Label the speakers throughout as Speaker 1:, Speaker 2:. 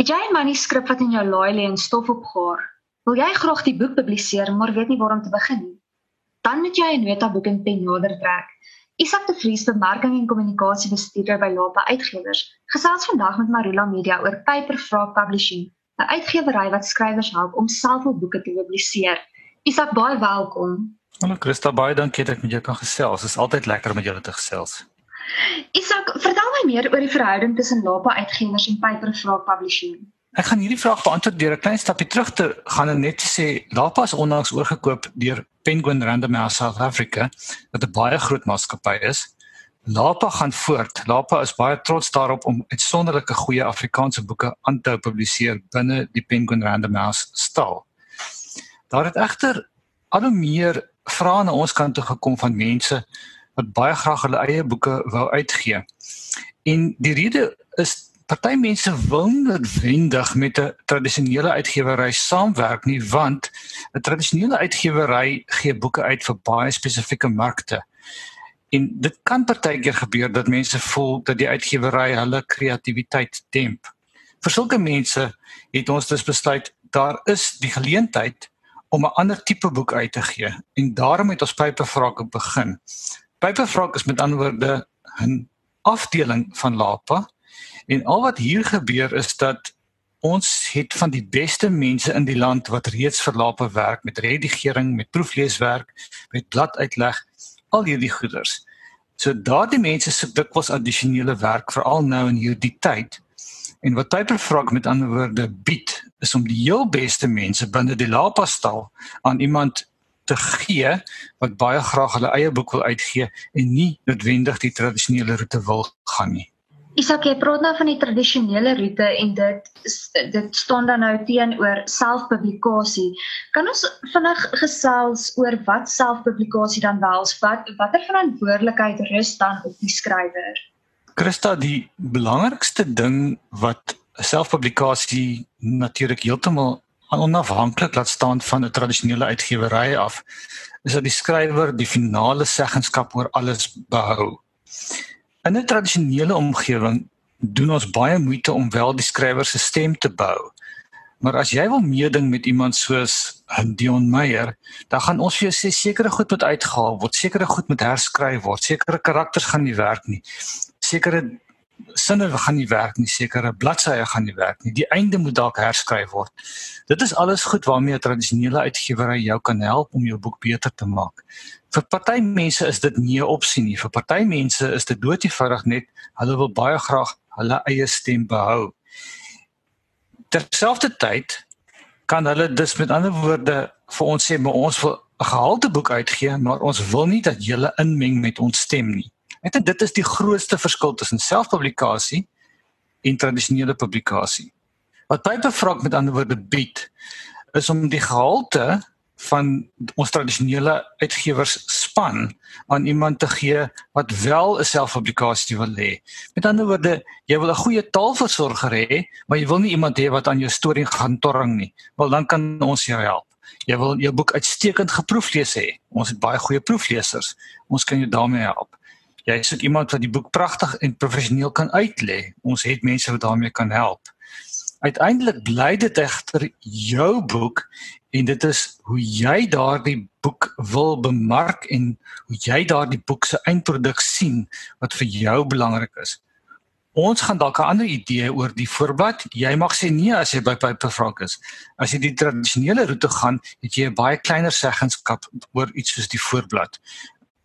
Speaker 1: Het jy 'n manuskrip wat in jou laai lê en stof opgaar? Wil jy graag die boek publiseer, maar weet nie waar om te begin nie? Dan moet jy 'n notaboek en pen nader trek. Isak de Vries, bemarking en kommunikasiebestuurder by Lapa Uitgewers, gesels vandag met Marula Media oor Paperfrog Publishing, 'n uitgewery wat skrywers help om self hul boeke te publiseer. Isak, baie welkom.
Speaker 2: Hallo Christa, baie dankie dat ek met jou kan gesels. Dit is altyd lekker om met julle te gesels.
Speaker 1: Isak, vertel my meer oor die verhouding tussen Lapa Uitgewers en Paperfrog Publishing.
Speaker 2: Ek gaan hierdie vraag beantwoord deur 'n klein stapie terug te gaan en net te sê Lapa is onlangs oorgekoop deur Penguin Random House South Africa wat 'n baie groot maatskappy is. Lapa gaan voort. Lapa is baie trots daarop om uitsonderlike goeie Afrikaanse boeke aan te publiseer binne die Penguin Random House stal. Daar het egter al hoe meer vrae na ons kant toe gekom van mense wat baie graag hulle eie boeke wou uitgee. En die rede is party mense wil noodwendig met 'n tradisionele uitgewery saamwerk nie want 'n tradisionele uitgewery gee boeke uit vir baie spesifieke markte. En dit kan partykeer gebeur dat mense voel dat die uitgewery hulle kreatiwiteit demp. Vir sulke mense het ons dus besluit daar is die geleentheid om 'n ander tipe boek uit te gee en daarom het ons Paperfrog begin. Paperfrog is met ander woorde 'n afdeling van Lapa en al wat hier gebeur is dat ons het van die beste mense in die land wat reeds vir Lapa werk met redigering, met proefleeswerk, met bladuitleg, al hierdie goeders. So daardie mense se dikwels addisionele werk veral nou in hierdie tyd. En wat Paperfrog met ander woorde bied is om die heel beste mense binne die Lapa stal aan iemand te gee wat baie graag hulle eie boek wil uitgee en nie noodwendig die tradisionele roete wil gaan nie.
Speaker 1: Isak, jy praat nou van die tradisionele roete en dit dit staan dan nou teenoor selfpublikasie. Kan ons vinnig gesels oor wat selfpublikasie dan wels? Wat watter verantwoordelikheid rus dan op die skrywer?
Speaker 2: Christa, die belangrikste ding wat selfpublikasie natuurlik heeltemal onafhanklik laat staan van 'n tradisionele uitgewery af is dat die skrywer die finale seggenskap oor alles behou. In 'n tradisionele omgewing doen ons baie moeite om wel die skrywer se stem te bou. Maar as jy wil meeding met iemand soos Dion Meyer, dan gaan ons vir jou sê sekere goed moet uitgehaal word, sekere goed moet herskryf word, sekere karakters gaan nie werk nie. Sekere sinne gaan nie werk nie, sekere bladsye gaan nie werk nie. Die einde moet dalk herskryf word. Dit is alles goed waarmee 'n tradisionele uitgewery jou kan help om jou boek beter te maak. Vir party mense is dit nie 'n opsie nie. Vir party mense is dit doodgewoonig net hulle wil baie graag hulle eie stem behou. Terselfdertyd kan hulle dus met ander woorde vir ons sê maar ons wil 'n gehalte boek uitgee, maar ons wil nie dat jy inmeng met ons stem nie. Ek dink dit is die grootste verskil tussen selfpublikasie en tradisionele publikasie. Wat Paperfrog met ander woorde bied, is om die gehalte van ons tradisionele uitgewers span aan iemand te gee wat wel 'n selfpublikasie wil hê. Met ander woorde, jy wil 'n goeie taalversorger hê, maar jy wil nie iemand hê wat aan jou storie gaan torring nie. Wel dan kan ons jou help. Jy wil jou boek uitstekend geproeflees hê. Ons het baie goeie proefleesers. Ons kan jou daarmee help jy soek iemand wat die boek pragtig en professioneel kan uitlê. Ons het mense wat daarmee kan help. Uiteindelik bly dit egter jou boek en dit is hoe jy daardie boek wil bemark en hoe jy daardie boek se eindproduk sien wat vir jou belangrik is. Ons gaan dalk 'n ander idee oor die voorblad. Jy mag sê nee as jy by Paperfrog is. As jy die tradisionele roete gaan, het jy 'n baie kleiner seggenskap oor iets soos die voorblad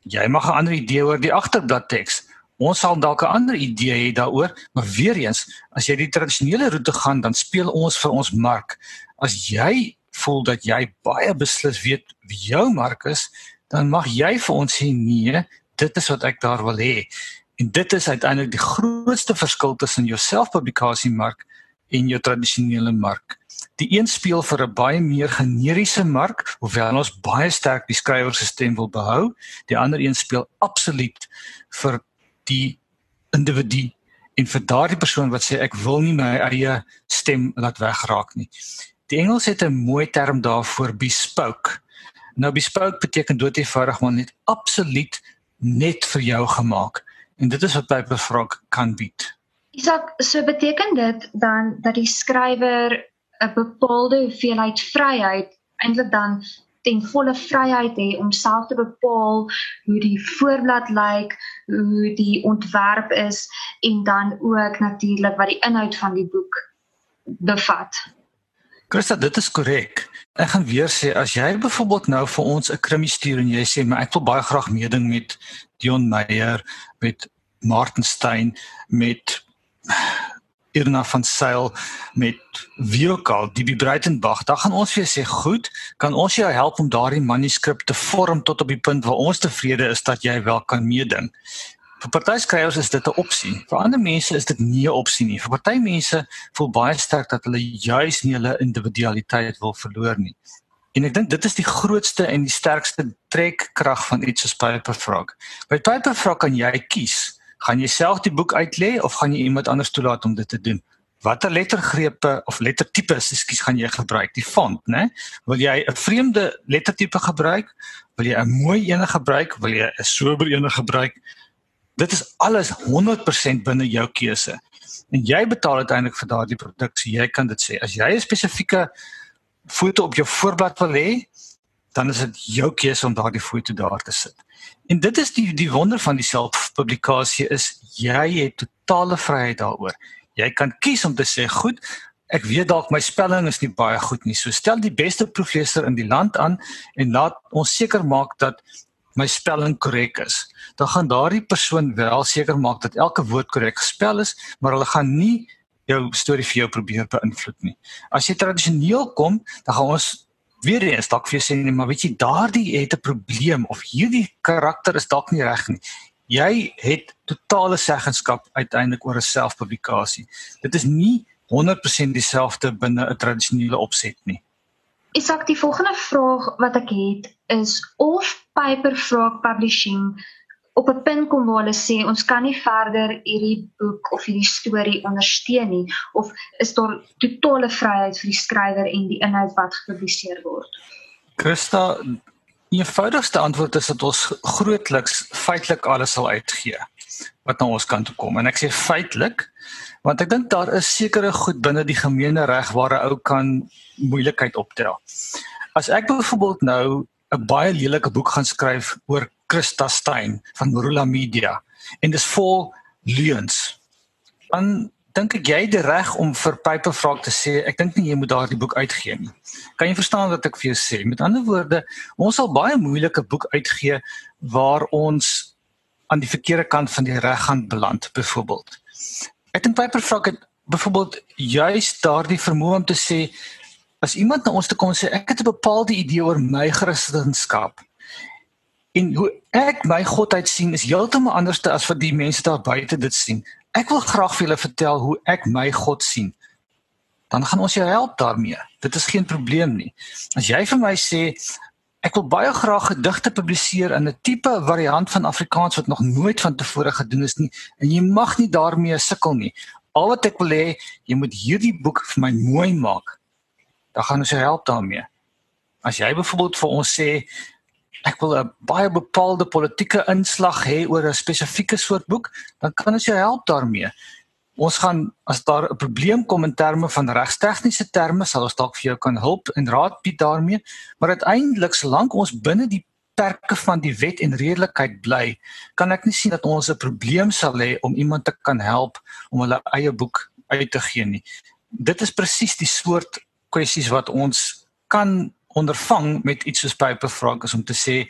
Speaker 2: jy mag 'n ander idee oor die agterblad teks. Ons sal dalk 'n ander idee hê daaroor, maar weer eens, as jy die tradisionele roete gaan, dan speel ons vir ons mark. As jy voel dat jy baie beslis weet wie jou mark is, dan mag jy vir ons sê nee, dit is wat ek daar wil hê. En dit is uiteindelik die grootste verskil tussen jou selfpublikasiemark en jou tradisionele mark. Die een speel vir 'n baie meer generiese mark, hoewel ons baie sterk die skrywer se stem wil behou. Die ander een speel absoluut vir die individu en vir daardie persoon wat sê ek wil nie my eie stem laat wegraak nie. Die Engels het 'n mooi term daarvoor bespoke. Nou bespoke beteken doodgewoonig maar net absoluut net vir jou gemaak. En dit is wat Paperfrog kan bied.
Speaker 1: Isak, so beteken dit dan dat die skrywer 'n bepaalde hoeveelheid vryheid eintlik dan ten volle vryheid hê om self te bepaal hoe die voorblad lyk, hoe die ontwerp is en dan ook natuurlik wat die inhoud van die boek bevat.
Speaker 2: Christa, dit is korrek. Ek gaan weer sê as jy byvoorbeeld nou vir ons 'n krimie stuur en jy sê maar ek wil baie graag meeding met Dion Meyer, met Martin Stein, met Irna van Sail met al die Breitenberg dan gaan ons vir sê goed kan ons jou help om daardie manuskrip te vorm tot op die punt waar ons tevrede is dat jy wel kan meeding? Vir party skrywers is dit 'n opsie vir ander mense is dit nie 'n opsie nie. Vir party mense voel baie sterk dat hulle juis nie hulle individualiteit wil verloor nie. En ek dink dit is die grootste en die sterkste trekkrag van iets soos Paperfrog by Paperfrog kan jy kies gaan jy self die boek uitlê of gaan jy iemand anders toelaat om dit te doen? Watter lettergrepe of lettertipes, ekskuus, gaan jy gebruik? Die font, né? Wil jy 'n vreemde lettertipe gebruik? Wil jy 'n mooi een gebruik? Wil jy 'n sober een gebruik? Dit is alles 100% binne jou keuse. En jy betaal uiteindelik vir daardie produksie. Jy kan dit sê. As jy 'n spesifieke foto op jou voorblad wil hê, dan is dit jou keuse om daardie foto daar te sit. En dit is die die wonder van die selfpublikasie is jy het totale vryheid daaroor. Jy kan kies om te sê, "Goed, ek weet dalk my spelling is nie baie goed nie. So stel die beste professor in die land aan en laat ons seker maak dat my spelling korrek is." Dan gaan daardie persoon wel seker maak dat elke woord korrek gespel is, maar hulle gaan nie jou storie vir jou probeer beïnvloed nie. As jy tradisioneel kom, dan gaan ons weer eens dalk vir jou sê nee, maar weet jy daardie het 'n probleem of hierdie karakter is dalk nie reg nie. Jy het totale seggenskap uiteindelik oor 'n selfpublikasie. Dit is nie 100% dieselfde binne 'n tradisionele opset nie.
Speaker 1: Isak, die volgende vraag wat ek het is of Paperfrog Publishing op 'n punt kom waar hulle sê ons kan nie verder hierdie boek of hierdie storie ondersteun nie of is daar totale vryheid vir die skrywer en die inhoud wat gepubliseer word.
Speaker 2: Christa, die eenvoudigste antwoord is dat ons grootliks feitelik alles sal uitgee wat na ons kant toe kom en ek sê feitelik want ek dink daar is sekere goed binne die gemeene reg waar 'n ou kan moeilikheid optel. As ek byvoorbeeld nou 'n baie lelike boek gaan skryf oor Christa Stein van Morula Media en dis vol leuns. Dan dink ek jy het reg om vir Piperfrog te sê ek dink nie jy moet daardie boek uitgee nie. Kan jy verstaan wat ek vir jou sê? Met ander woorde, ons sal baie moeilike boek uitgee waar ons aan die verkeerde kant van die reg gaan beland byvoorbeeld. Ek dink Piperfrog het byvoorbeeld juist daardie vermoë om te sê as iemand na ons toe kom en sê ek het 'n bepaalde idee oor my Christendom En hoe ek my godheid sien is heeltemal anders as wat die mense daar buite dit sien. Ek wil graag vir julle vertel hoe ek my God sien. Dan gaan ons jou help daarmee. Dit is geen probleem nie. As jy vir my sê ek wil baie graag gedigte publiseer in 'n tipe variant van Afrikaans wat nog nooit van tevore gedoen is nie en jy mag nie daarmee sukkel nie. Al wat ek wil hê, jy moet hierdie boek vir my mooi maak. Dan gaan ons jou help daarmee. As jy byvoorbeeld vir ons sê ek wil 'n baie bepaalde politieke inslag hê oor 'n spesifieke soort boek, dan kan ons jou help daarmee. Ons gaan as daar 'n probleem kom in terme van regstegniese terme, sal ons dalk vir jou kan help en raad bied daarmee, maar uiteindelik solank ons binne die perke van die wet en redelikheid bly, kan ek nie sien dat ons 'n probleem sal hê om iemand te kan help om hulle eie boek uit te gee nie. Dit is presies die soort kwessies wat ons kan ondervang met iets soos Paperfrog is om te sê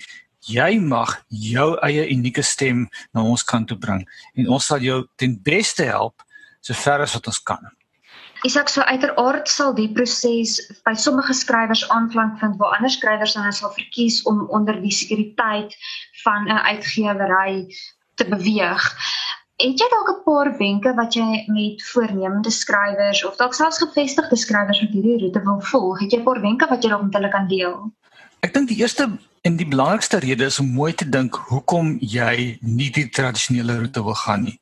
Speaker 2: jy mag jou eie unieke stem na ons kant toe bring en ons sal jou ten beste help sover as wat ons kan.
Speaker 1: Isak so uiteraard sal die proses by sommige skrywers aanklank vind waar ander skrywers dan sal verkies om onder die sekuriteit van 'n uitgewery te beweeg. Het jy dalk 'n paar wenke wat jy met voornemende skrywers of dalk selfs gevestigde skrywers wat hierdie roete wil volg? Het jy 'n paar wenke wat jy dalk met hulle kan deel?
Speaker 2: Ek dink die eerste en die belangrikste rede is om mooi te dink hoekom jy nie die tradisionele roete wil gaan nie.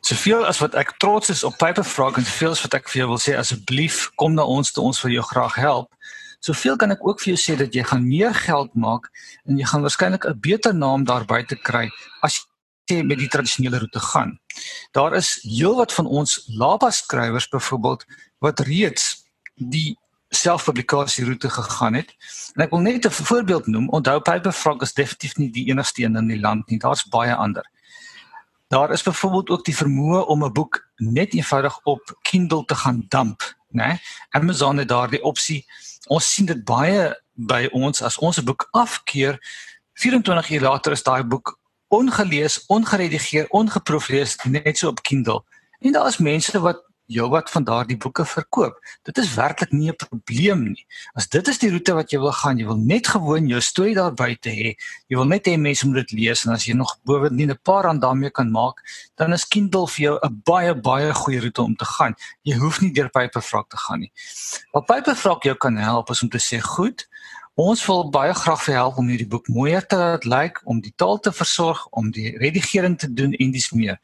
Speaker 2: Soveel as wat ek trots is op Paperfrog en soveel as wat ek vir jou wil sê asseblief kom na ons toe ons wil jou graag help. Soveel kan ek ook vir jou sê dat jy gaan meer geld maak en jy gaan waarskynlik 'n beter naam daar buite kry as sê met die tradisionele roete gaan. Daar is heelwat van ons laba skrywers byvoorbeeld wat reeds die selfpublikasie roete gegaan het. En ek wil net 'n voorbeeld noem. Onthou Paper Frog is definitief nie die enigste een in die land nie. Daar's baie ander. Daar is byvoorbeeld ook die vermoë om 'n boek net eenvoudig op Kindle te gaan dump, né? Nee? Amazon het daardie opsie. Ons sien dit baie by ons as ons 'n boek afkeer, 24 uur later is daai boek ongelees, ongeredigeer, ongeproeflees net so op Kindle. En daar is mense wat heelwat van daardie boeke verkoop. Dit is werklik nie 'n probleem nie. As dit is die roete wat jy wil gaan, jy wil net gewoon jou storie daar buite hê. Jy wil net hê mense moet dit lees en as jy nog bovendien 'n paar rand daarmee kan maak, dan is Kindle vir jou 'n baie baie goeie roete om te gaan. Jy hoef nie deur Paperfrog te gaan nie. Wat Paperfrog jou kan help is om te sê, "Goed, Ons wil baie graag vir help om hierdie boek mooier te laat lyk, om die taal te versorg, om die redigering te doen en dis meer.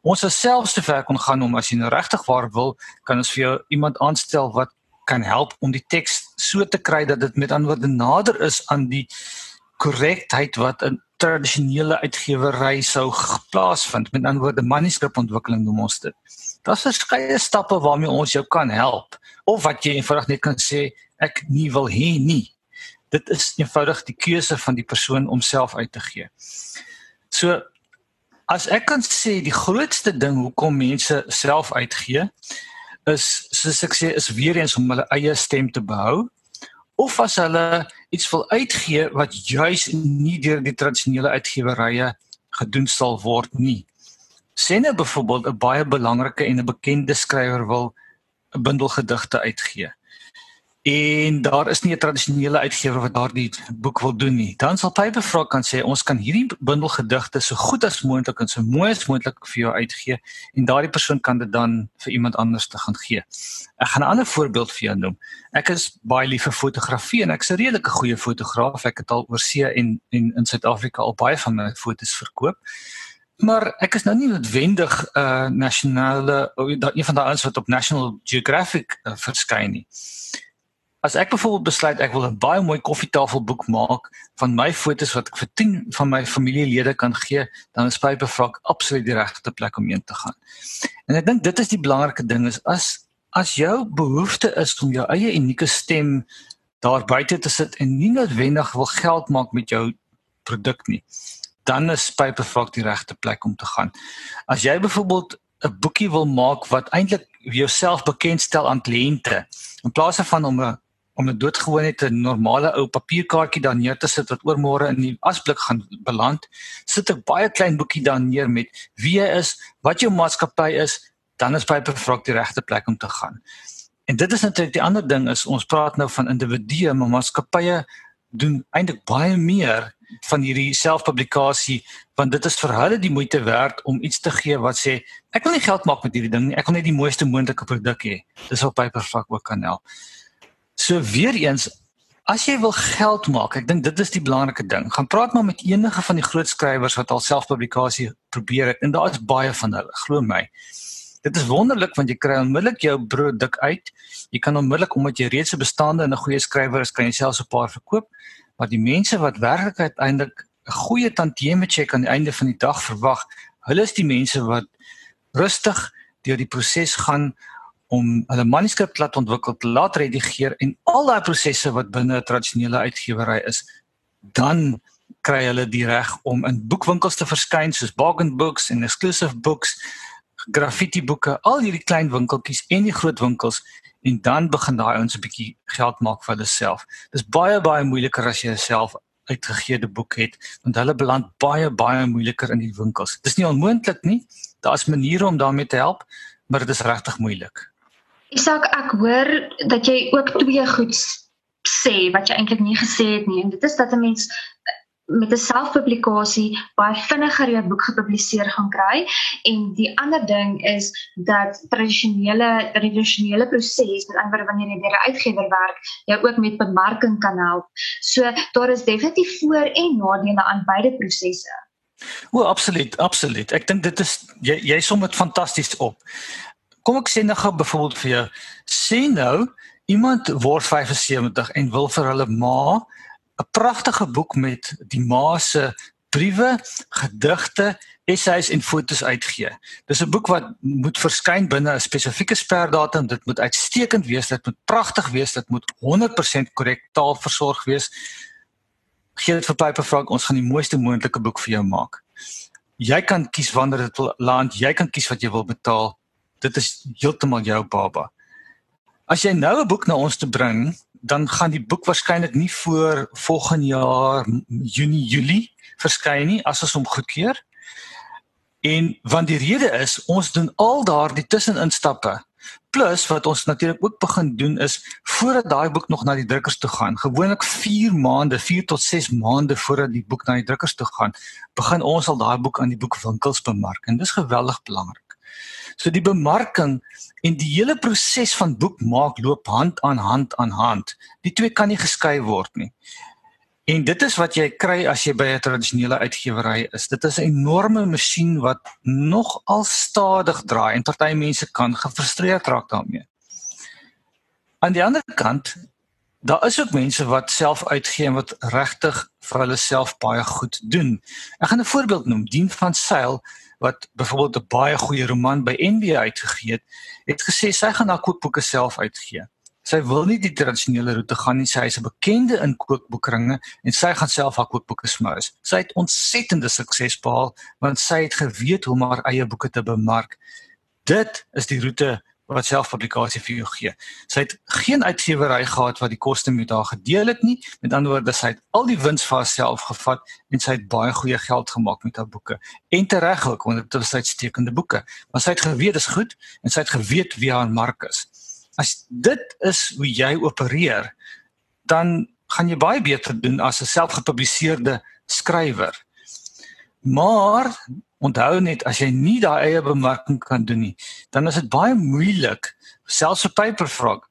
Speaker 2: Ons sal selfs te ver kon gaan om as jy nou regtig waar wil, kan ons vir jou iemand aanstel wat kan help om die teks so te kry dat dit met antwoorde nader is aan die korrektheid wat 'n tradisionele uitgewery sou plaasvind. Met antwoorde manuskripontwikkeling noem ons dit. Daar's verskeie stappe waarmee ons jou kan help of wat jy eenvoudig net kan sê ek nie wil hê nie dit is eenvoudig die keuse van die persoon om self uit te gee. So as ek kan sê die grootste ding hoekom mense self uitgee is soos ek sê is weer eens om hulle eie stem te behou of as hulle iets wil uitgee wat juis nie deur die tradisionele uitgewerye gedoen sal word nie. Senne byvoorbeeld 'n baie belangrike en 'n bekende skrywer wil 'n bundel gedigte uitgee en daar is nie 'n tradisionele uitgewer wat daardie boek wil doen nie. Dan sal Paperfrog kan sê ons kan hierdie bundel gedigte so goed as moontlik en so mooi as moontlik vir jou uitgee en daardie persoon kan dit dan vir iemand anders te gaan gee. Ek gaan 'n ander voorbeeld vir jou noem. Ek is baie lief vir fotografie en ek's 'n redelike goeie fotograaf. Ek het al oor see en en in Suid-Afrika al baie van my fotos verkoop. Maar ek is nou nie noodwendig 'n uh, nasionale een van daai ons wat op National Geographic uh, verskyn nie. As ek byvoorbeeld besluit ek wil 'n baie mooi koffietafelboek maak van my fotos wat ek vir 10 van my familielede kan gee, dan is Paperfrog absoluut die regte plek om heen te gaan. En ek dink dit is die belangrike ding is as as jou behoefte is om jou eie unieke stem daar buite te sit en nie noodwendig wil geld maak met jou produk nie, dan is Paperfrog die regte plek om te gaan. As jy byvoorbeeld 'n boekie wil maak wat eintlik jouself bekendstel aan kliënte in plaas van om 'n om 'n doodgewone te normale ou papierkaartjie daar neer te sit wat oormôre in die asblik gaan beland, sit ek baie klein boekie daar neer met wie jy is, wat jou maatskappy is, dan is Paperfrog die regte plek om te gaan. En dit is natuurlik die ander ding is ons praat nou van individue, maar maatskappye doen eintlik baie meer van hierdie selfpublikasie want dit is vir hulle die moeite werd om iets te gee wat sê ek wil nie geld maak met hierdie ding nie ek wil net die mooiste moontlike produk hê dis op Paperfrog ook kan help So weer eens as jy wil geld maak, ek dink dit is die belangrike ding. Gaan praat maar met enige van die groot skrywers wat al selfpublikasie probeer het en daar is baie van hulle, glo my. Dit is wonderlik want jy kry onmiddellik jou produk uit. Jy kan onmiddellik omdat jy reeds 'n bestaande en 'n goeie skrywer is, kan jy selfs 'n paar verkoop. Maar die mense wat werklik uiteindelik 'n goeie tantieme check aan die einde van die dag verwag, hulle is die mense wat rustig deur die proses gaan om hulle manuskrip laat ontwikkel, laat redigeer en al daai prosesse wat binne 'n tradisionele uitgewery is, dan kry hulle die reg om in boekwinkels te verskyn soos Bargain Books en Exclusive Books, graffiti boeke, al hierdie klein winkeltjies en die groot winkels en dan begin daai ouens 'n bietjie geld maak vir hulle self. Dis baie baie moeiliker as jy self uitgegeede boek het want hulle beland baie baie moeiliker in die winkels. Dis nie onmoontlik nie. Daar's maniere om daarmee te help, maar dit is regtig moeilik.
Speaker 1: Isak, ek hoor dat jy ook twee goed sê wat jy eintlik nie gesê het nie en dit is dat 'n mens eh, met 'n selfpublikasie baie vinniger jou boek gepubliseer gaan kry en die ander ding is dat tradisionele tradisionele proses met ander wanneer jy deur 'n uitgewer werk jou ook met bemarking kan help. So daar is definitief voor en nadele aan beide prosesse.
Speaker 2: O, absoluut, absoluut. Ek dink dit is jy jy som dit fantasties op kom ek sê nou gou byvoorbeeld vir jou sê nou iemand word 75 en wil vir hulle ma 'n pragtige boek met die ma se briewe, gedigte essays en fotos uitgee. Dis 'n boek wat moet verskyn binne 'n spesifieke sperdatum. Dit moet uitstekend wees, dit moet pragtig wees, dit moet 100% korrek taalversorg wees. Gee dit vir Piper Frank, ons gaan die mooiste moontlike boek vir jou maak. Jy kan kies wanneer dit wil land, jy kan kies wat jy wil betaal. Dit is heeltemal jou baba. As jy nou 'n boek na ons toe bring, dan gaan die boek waarskynlik nie voor volgende jaar Junie Julie verskyn nie as ons hom goedkeur. En want die rede is ons doen al daardie tusseninstappe plus wat ons natuurlik ook begin doen is voordat daai boek nog na die drukkers toe gaan gewoonlik 4 maande 4 tot 6 maande voordat die boek na die drukkers toe gaan begin ons al daai boek aan die boekwinkels bemark en dis geweldig belangrik. So die bemarking en die hele proses van boek maak loop hand aan hand aan hand. Die twee kan nie geskei word nie. En dit is wat jy kry as jy by 'n tradisionele uitgewery is. Dit is 'n enorme masjien wat nog al stadig draai en party mense kan gefrustreerd raak daarmee. Aan die ander kant, daar is ook mense wat self uitgee en wat regtig vir hulle self baie goed doen. Ek gaan 'n voorbeeld noem, Dien van Sail wat byvoorbeeld 'n baie goeie roman by NB uitgegee het, het gesê sy gaan haar kookboeke self uitgee. Sy wil nie die tradisionele roete gaan nie. Sy is 'n bekende in kookboekringe en sy gaan self haar kookboeke smous. Sy het ontsettende sukses behaal want sy het geweet hoe om haar eie boeke te bemark. Dit is die roete wat selfpublikasie vir jou gee. Sy het geen uitgewery gehad wat die koste met haar gedeel het nie. Met ander woorde, sy het al die wins vir haarself gevat en sy het baie goeie geld gemaak met haar boeke. En tereg ook want dit was uitstekende boeke. Maar sy het geweet dis goed en sy het geweet wie haar mark is. As dit is hoe jy opereer, dan gaan jy baie beter doen as 'n selfgepubliseerde skrywer. Maar onthou net as jy nie daai eie bemarking kan doen nie, dan is dit baie moeilik selfs vir Paperfrog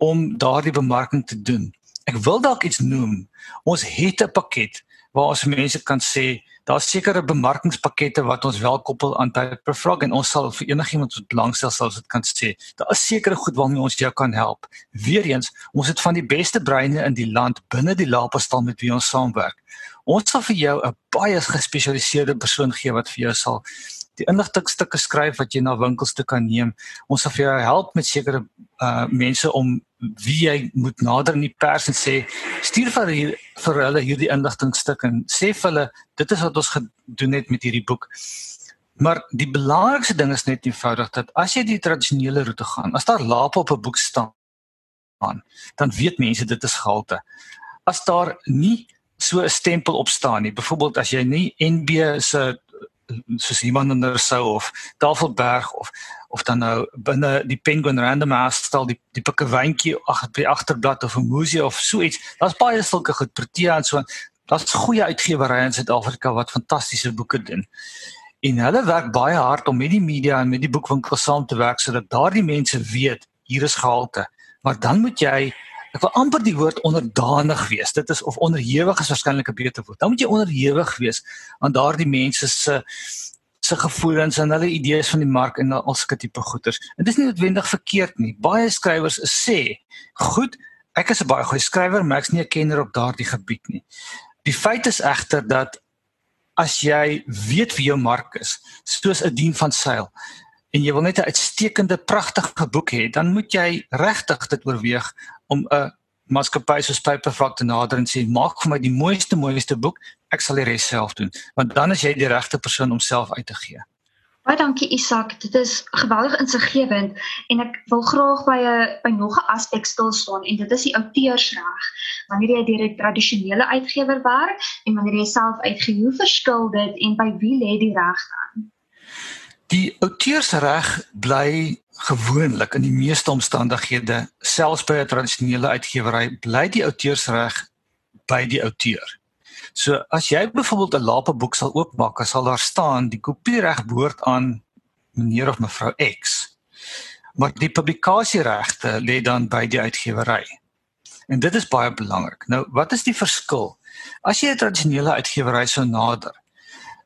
Speaker 2: om daardie bemarking te doen. Ek wil dalk iets noem. Ons het 'n pakket waar ons mense kan sê daar's sekere bemarkingspakkette wat ons wel koppel aan Paper Frog en ons sal vir enigiemand wat belangstel sal dit kan sê. Daar is sekere goed waarmee ons jou kan help. Weereens, ons het van die beste breine in die land binne die Lapastal met wie ons saamwerk. Ons sal vir jou 'n baie gespesialiseerde persoon gee wat vir jou sal die inligtingstukke skryf wat jy na winkels toe kan neem. Ons sal vir jou help met sekere uh mense om wie jy moet nader in die pers en sê stuur vir hier, vir hulle hierdie inligtingstuk en sê vir hulle dit is wat ons gedoen het met hierdie boek. Maar die belangrikste ding is net eenvoudig dat as jy die tradisionele roete gaan, as daar lape op 'n boek staan, dan weet mense dit is gehalte. As daar nie so 'n stempel op staan nie, byvoorbeeld as jy nie NB se soos iemand in Rousseau of Tafelberg of of dan nou binne die Penguin Random House stel die die pikkewyntjie ag by agterblad of 'n museum of so iets. Daar's baie sulke goed Protea en so. Daar's goeie uitgewerye in Suid-Afrika wat fantastiese boeke doen. En hulle werk baie hard om met die media en met die boekwinkels saam te werk sodat daardie mense weet hier is gehalte. Maar dan moet jy ek wil amper die woord onderdanig wees. Dit is of onderhewig is waarskynlik 'n beter woord. Dan moet jy onderhewig wees aan daardie mense se se gevoelens en hulle idees van die mark en al sulke tipe goeders. En dit is nie noodwendig verkeerd nie. Baie skrywers sê, "Goed, ek is 'n baie goeie skrywer, maar ek's nie 'n kenner op daardie gebied nie." Die feit is egter dat as jy weet wie jou mark is, soos 'n dien van seil, en jy wil net 'n uitstekende pragtige boek hê, dan moet jy regtig dit oorweeg om 'n maatskappy soos Paperfrog te nader en sê maak vir my die mooiste mooiste boek, ek sal die res self doen, want dan is jy die regte persoon om self uit te gee.
Speaker 1: Baie dankie Isak, dit is geweldig insiggewend en ek wil graag by 'n by nog 'n aspek stil staan en dit is die outeursreg. Wanneer jy deur 'n tradisionele uitgewer werk en wanneer jy self uitgee, hoe verskil dit en by wie lê die reg dan?
Speaker 2: Die outeursreg bly gewoonlik in die meeste omstandighede selfs by 'n tradisionele uitgewery bly die outeursreg by die outeur. So as jy byvoorbeeld 'n lape boek sal oopmaak, sal daar staan die kopiereg behoort aan meneer of mevrou X. Maar die publikasieregte lê dan by die uitgewery. En dit is baie belangrik. Nou, wat is die verskil? As jy 'n tradisionele uitgewery sou nader,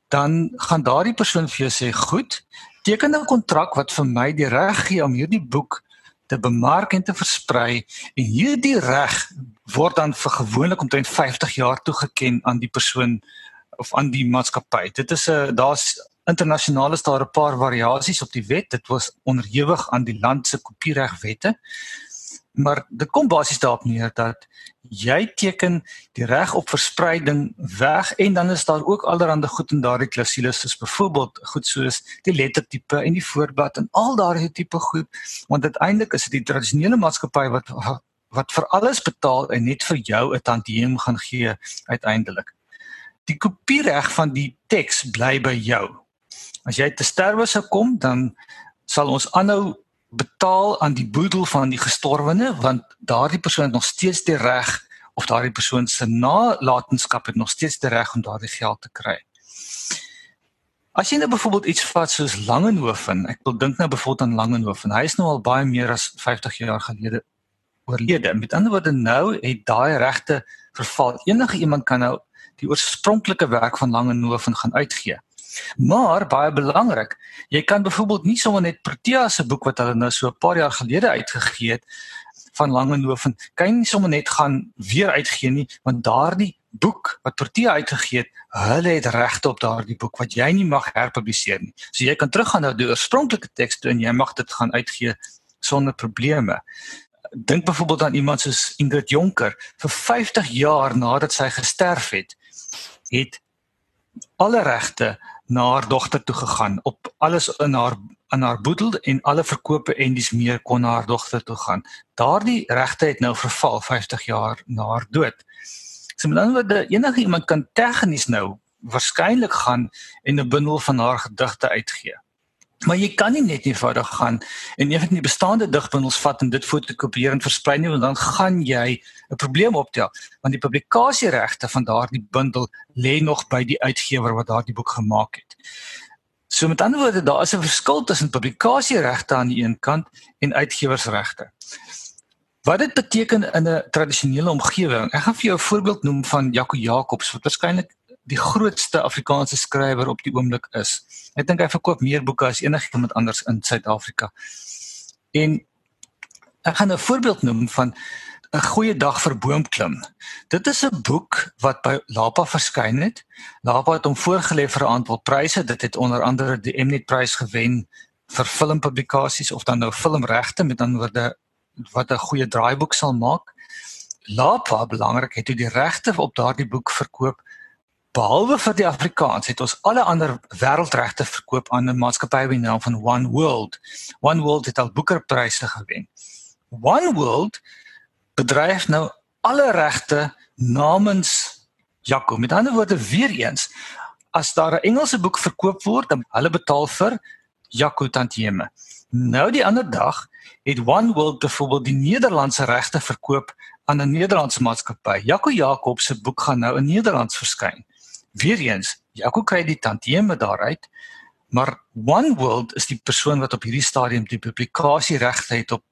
Speaker 2: dan gaan daardie persoon vir jou sê, "Goed, teken 'n kontrak wat vir my die reg gee om hierdie boek te bemark en te versprei en hierdie reg word dan vir gewoonlik omtrent 50 jaar toegeken aan die persoon of aan die maatskappy. Dit is 'n daar's internasionaal is daar 'n paar variasies op die wet. Dit was onderhewig aan die land se kopieregwette. Maar dit kom basies daarop neer dat jy teken die reg op verspreiding weg en dan is daar ook allerlei goed in daardie klausules soos byvoorbeeld goed soos die lettertipe en die voorblad en al daardie tipe goed want uiteindelik is dit die tradisionele maatskappy wat wat vir alles betaal en net vir jou 'n tantiem gaan gee uiteindelik. Die kopiereg van die teks bly by jou. As jy te sterwe sou kom, dan sal ons aanhou betaal aan die boedel van die gestorwene want daardie persoon het nog steeds die reg of daardie persoon se nalatenskap het nog steeds die reg om daardie geld te kry. As jy nou byvoorbeeld iets vat soos Langehoven, ek wil dink nou byvoorbeeld aan Langehoven. Hy is nou al baie meer as 50 jaar gelede oorlede. Met ander woorde nou het daai regte verval. Enige iemand kan nou die oorspronklike werk van Langehoven gaan uitgee. Maar baie belangrik, jy kan byvoorbeeld nie sommer net Protea se boek wat hulle nou so 'n paar jaar gelede uitgegee het van Langehoven, kan jy nie sommer net gaan weer uitgee nie, want daardie boek wat Protea uitgegee het, hulle het regte op daardie boek wat jy nie mag herpubliseer nie. So jy kan teruggaan na die oorspronklike teks toe en jy mag dit gaan uitgee sonder probleme. Dink byvoorbeeld aan iemand soos Ingrid Jonker, vir 50 jaar nadat sy gesterf het, het alle regte na haar dogter toe gegaan op alles in haar in haar boedel en alle verkope en dis meer kon na haar dogter toe gaan. Daardie regte het nou verval 50 jaar na haar dood. So met ander woorde enige iemand kan tegnies nou waarskynlik gaan en 'n bundel van haar gedigte uitgee. Maar jy kan nie net eenvoudig gaan en een van die bestaande digbundels vat en dit fotokopieer en versprei nie want dan gaan jy 'n probleem optel want die publikasieregte van daardie bundel lê nog by die uitgewer wat daardie boek gemaak het. So met ander woorde daar is 'n verskil tussen publikasieregte aan die een kant en uitgewersregte. Wat dit beteken in 'n tradisionele omgewing. Ek gaan vir jou 'n voorbeeld noem van Jaco Jacobs wat waarskynlik die grootste Afrikaanse skrywer op die oomblik is. Ek dink hy verkoop meer boeke as enigiemand anders in Suid-Afrika. En ek gaan 'n voorbeeld noem van 'n goeie dag vir boomklim. Dit is 'n boek wat by Lapa verskyn het. Lapa het hom voorgelê vir 'n aantal pryse. Dit het onder andere die Mnet prys gewen vir filmpublikasies of dan nou filmregte met ander woorde wat 'n goeie draaiboek sal maak. Lapa belangrik het hy die regte op daardie boek verkoop behalwe vir die Afrikaans het ons alle ander wêreldregte verkoop aan 'n maatskappy by naam van One World. One World het al boekerpryse gewen. One World bedryf nou alle regte namens Jaco. Met ander woorde weer eens as daar 'n Engelse boek verkoop word, dan hulle betaal vir Jaco tantieme. Nou die ander dag het One World byvoorbeeld die Nederlandse regte verkoop aan 'n Nederlandse maatskappy. Jaco Jakob se boek gaan nou in Nederland verskyn weer eens, Jaco kry die tantieme daaruit, maar One World is die persoon wat op hierdie stadium die publikasie regte het op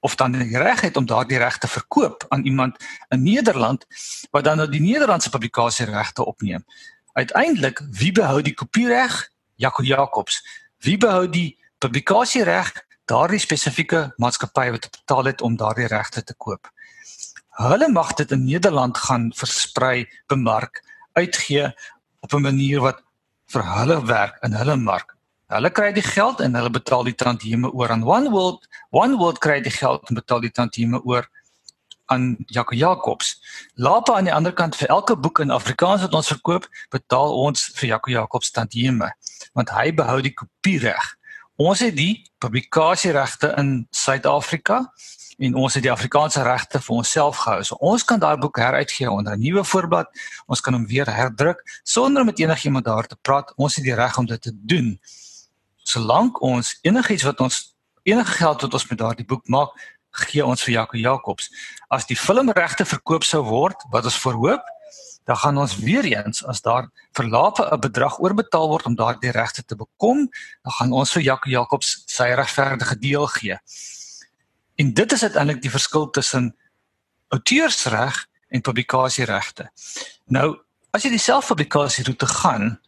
Speaker 2: of dan die reg het om daardie regte verkoop aan iemand in Nederland wat dan nou die Nederlandse publikasie regte opneem. Uiteindelik, wie behou die kopiereg? Jaco Jacobs. Wie behou die publikasie reg? Daardie spesifieke maatskappy wat betaal het om daardie regte te koop. Hulle mag dit in Nederland gaan versprei, bemark uitgee op 'n manier wat vir hulle werk in hulle mark. Hulle kry die geld en hulle betaal die tantieme oor aan One World. One World kry die geld en betaal die tantieme oor aan Jaco Jacobs. Lapa aan die ander kant vir elke boek in Afrikaans wat ons verkoop, betaal ons vir Jaco Jacobs tantieme want hy behou die kopiereg. Ons het die publikasieregte in Suid-Afrika en ons het die Afrikaanse regte vir onsself gehou. So ons kan daai boek heruitgee onder 'n nuwe voorblad. Ons kan hom weer herdruk sonder om met enigiemand daar te praat. Ons het die reg om dit te doen. Solank ons enigiets wat ons enige geld wat ons met daardie boek maak, gee ons vir Jaco Jacobs. As die filmregte verkoop sou word, wat ons verhoop, dan gaan ons weer eens as daar verlape 'n bedrag oorbetaal word om daardie regte te bekom, dan gaan ons vir Jaco Jacobs sy regverdige deel gee. En dit is uiteindelik die verskil tussen auteursreg en publikasieregte. Nou, as jy die selfpublikasie roete gaan,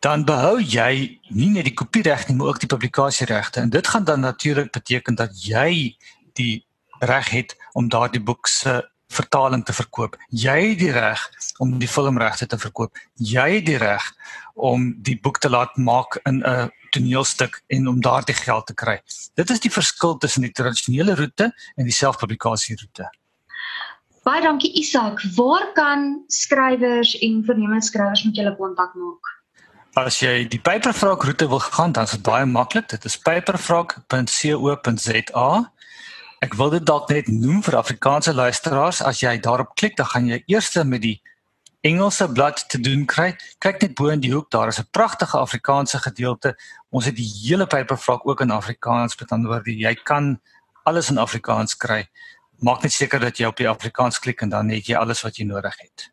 Speaker 2: dan behou jy nie net die kopiereg nie, maar ook die publikasieregte. En dit gaan dan natuurlik beteken dat jy die reg het om daardie boek se vertaling te verkoop. Jy het die reg om die filmregte te verkoop. Jy het die reg om die boek te laat maak in 'n toneelstuk en om daardie geld te kry. Dit is die verskil tussen die tradisionele roete en die selfpublikasie roete.
Speaker 1: Baie dankie Isak. Waar kan skrywers en vernemingsskrywers met julle kontak maak?
Speaker 2: As jy die Paperfrog roete wil gaan, dan is dit baie maklik. Dit is paperfrog.co.za. Ek wil dit dalk net noem vir Afrikaanse luisteraars, as jy daarop klik, dan gaan jy eers met die Engelse blad te doen kry. Kyk net bo in die hoek, daar is 'n pragtige Afrikaanse gedeelte. Ons het die hele papervlak ook in Afrikaans, met ander woorde, jy kan alles in Afrikaans kry. Maak net seker dat jy op die Afrikaans klik en dan het jy alles wat jy nodig het.